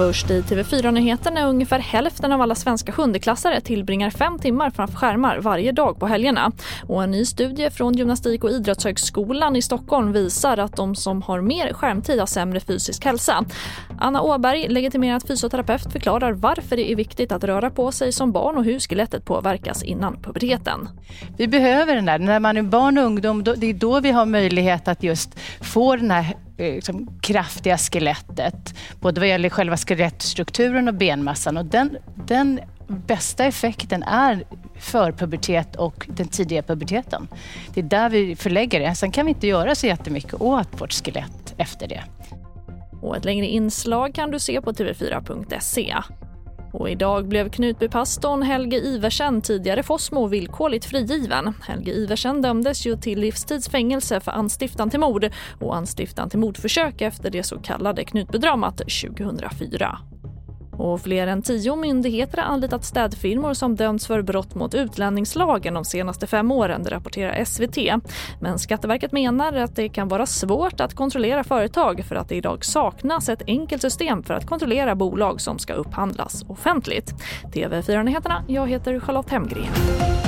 Först i TV4-nyheterna ungefär hälften av alla svenska sjundeklassare tillbringar fem timmar framför skärmar varje dag på helgerna. Och en ny studie från Gymnastik och idrottshögskolan i Stockholm visar att de som har mer skärmtid har sämre fysisk hälsa. Anna Åberg, legitimerad fysioterapeut, förklarar varför det är viktigt att röra på sig som barn och hur skelettet påverkas innan puberteten. Vi behöver den där, när man är barn och ungdom, det är då vi har möjlighet att just få den här eh, liksom, kraftiga skelettet. Både vad gäller själva skelettstrukturen och benmassan. Och den, den bästa effekten är förpubertet och den tidiga puberteten. Det är där vi förlägger det. Sen kan vi inte göra så jättemycket åt vårt skelett efter det. Och ett längre inslag kan du se på tv4.se. Och idag blev Knutbypastorn Helge Iversen, tidigare Fossmo, villkorligt frigiven. Helge Iversen dömdes ju till livstidsfängelse för anstiftan till mord och anstiftan till mordförsök efter det så kallade Knutbydramat 2004. Och fler än tio myndigheter har anlitat städfirmor som dömts för brott mot utlänningslagen de senaste fem åren, det rapporterar SVT. Men Skatteverket menar att det kan vara svårt att kontrollera företag för att det idag saknas ett enkelt system för att kontrollera bolag som ska upphandlas offentligt. TV4-nyheterna, jag heter Charlotte Hemgren.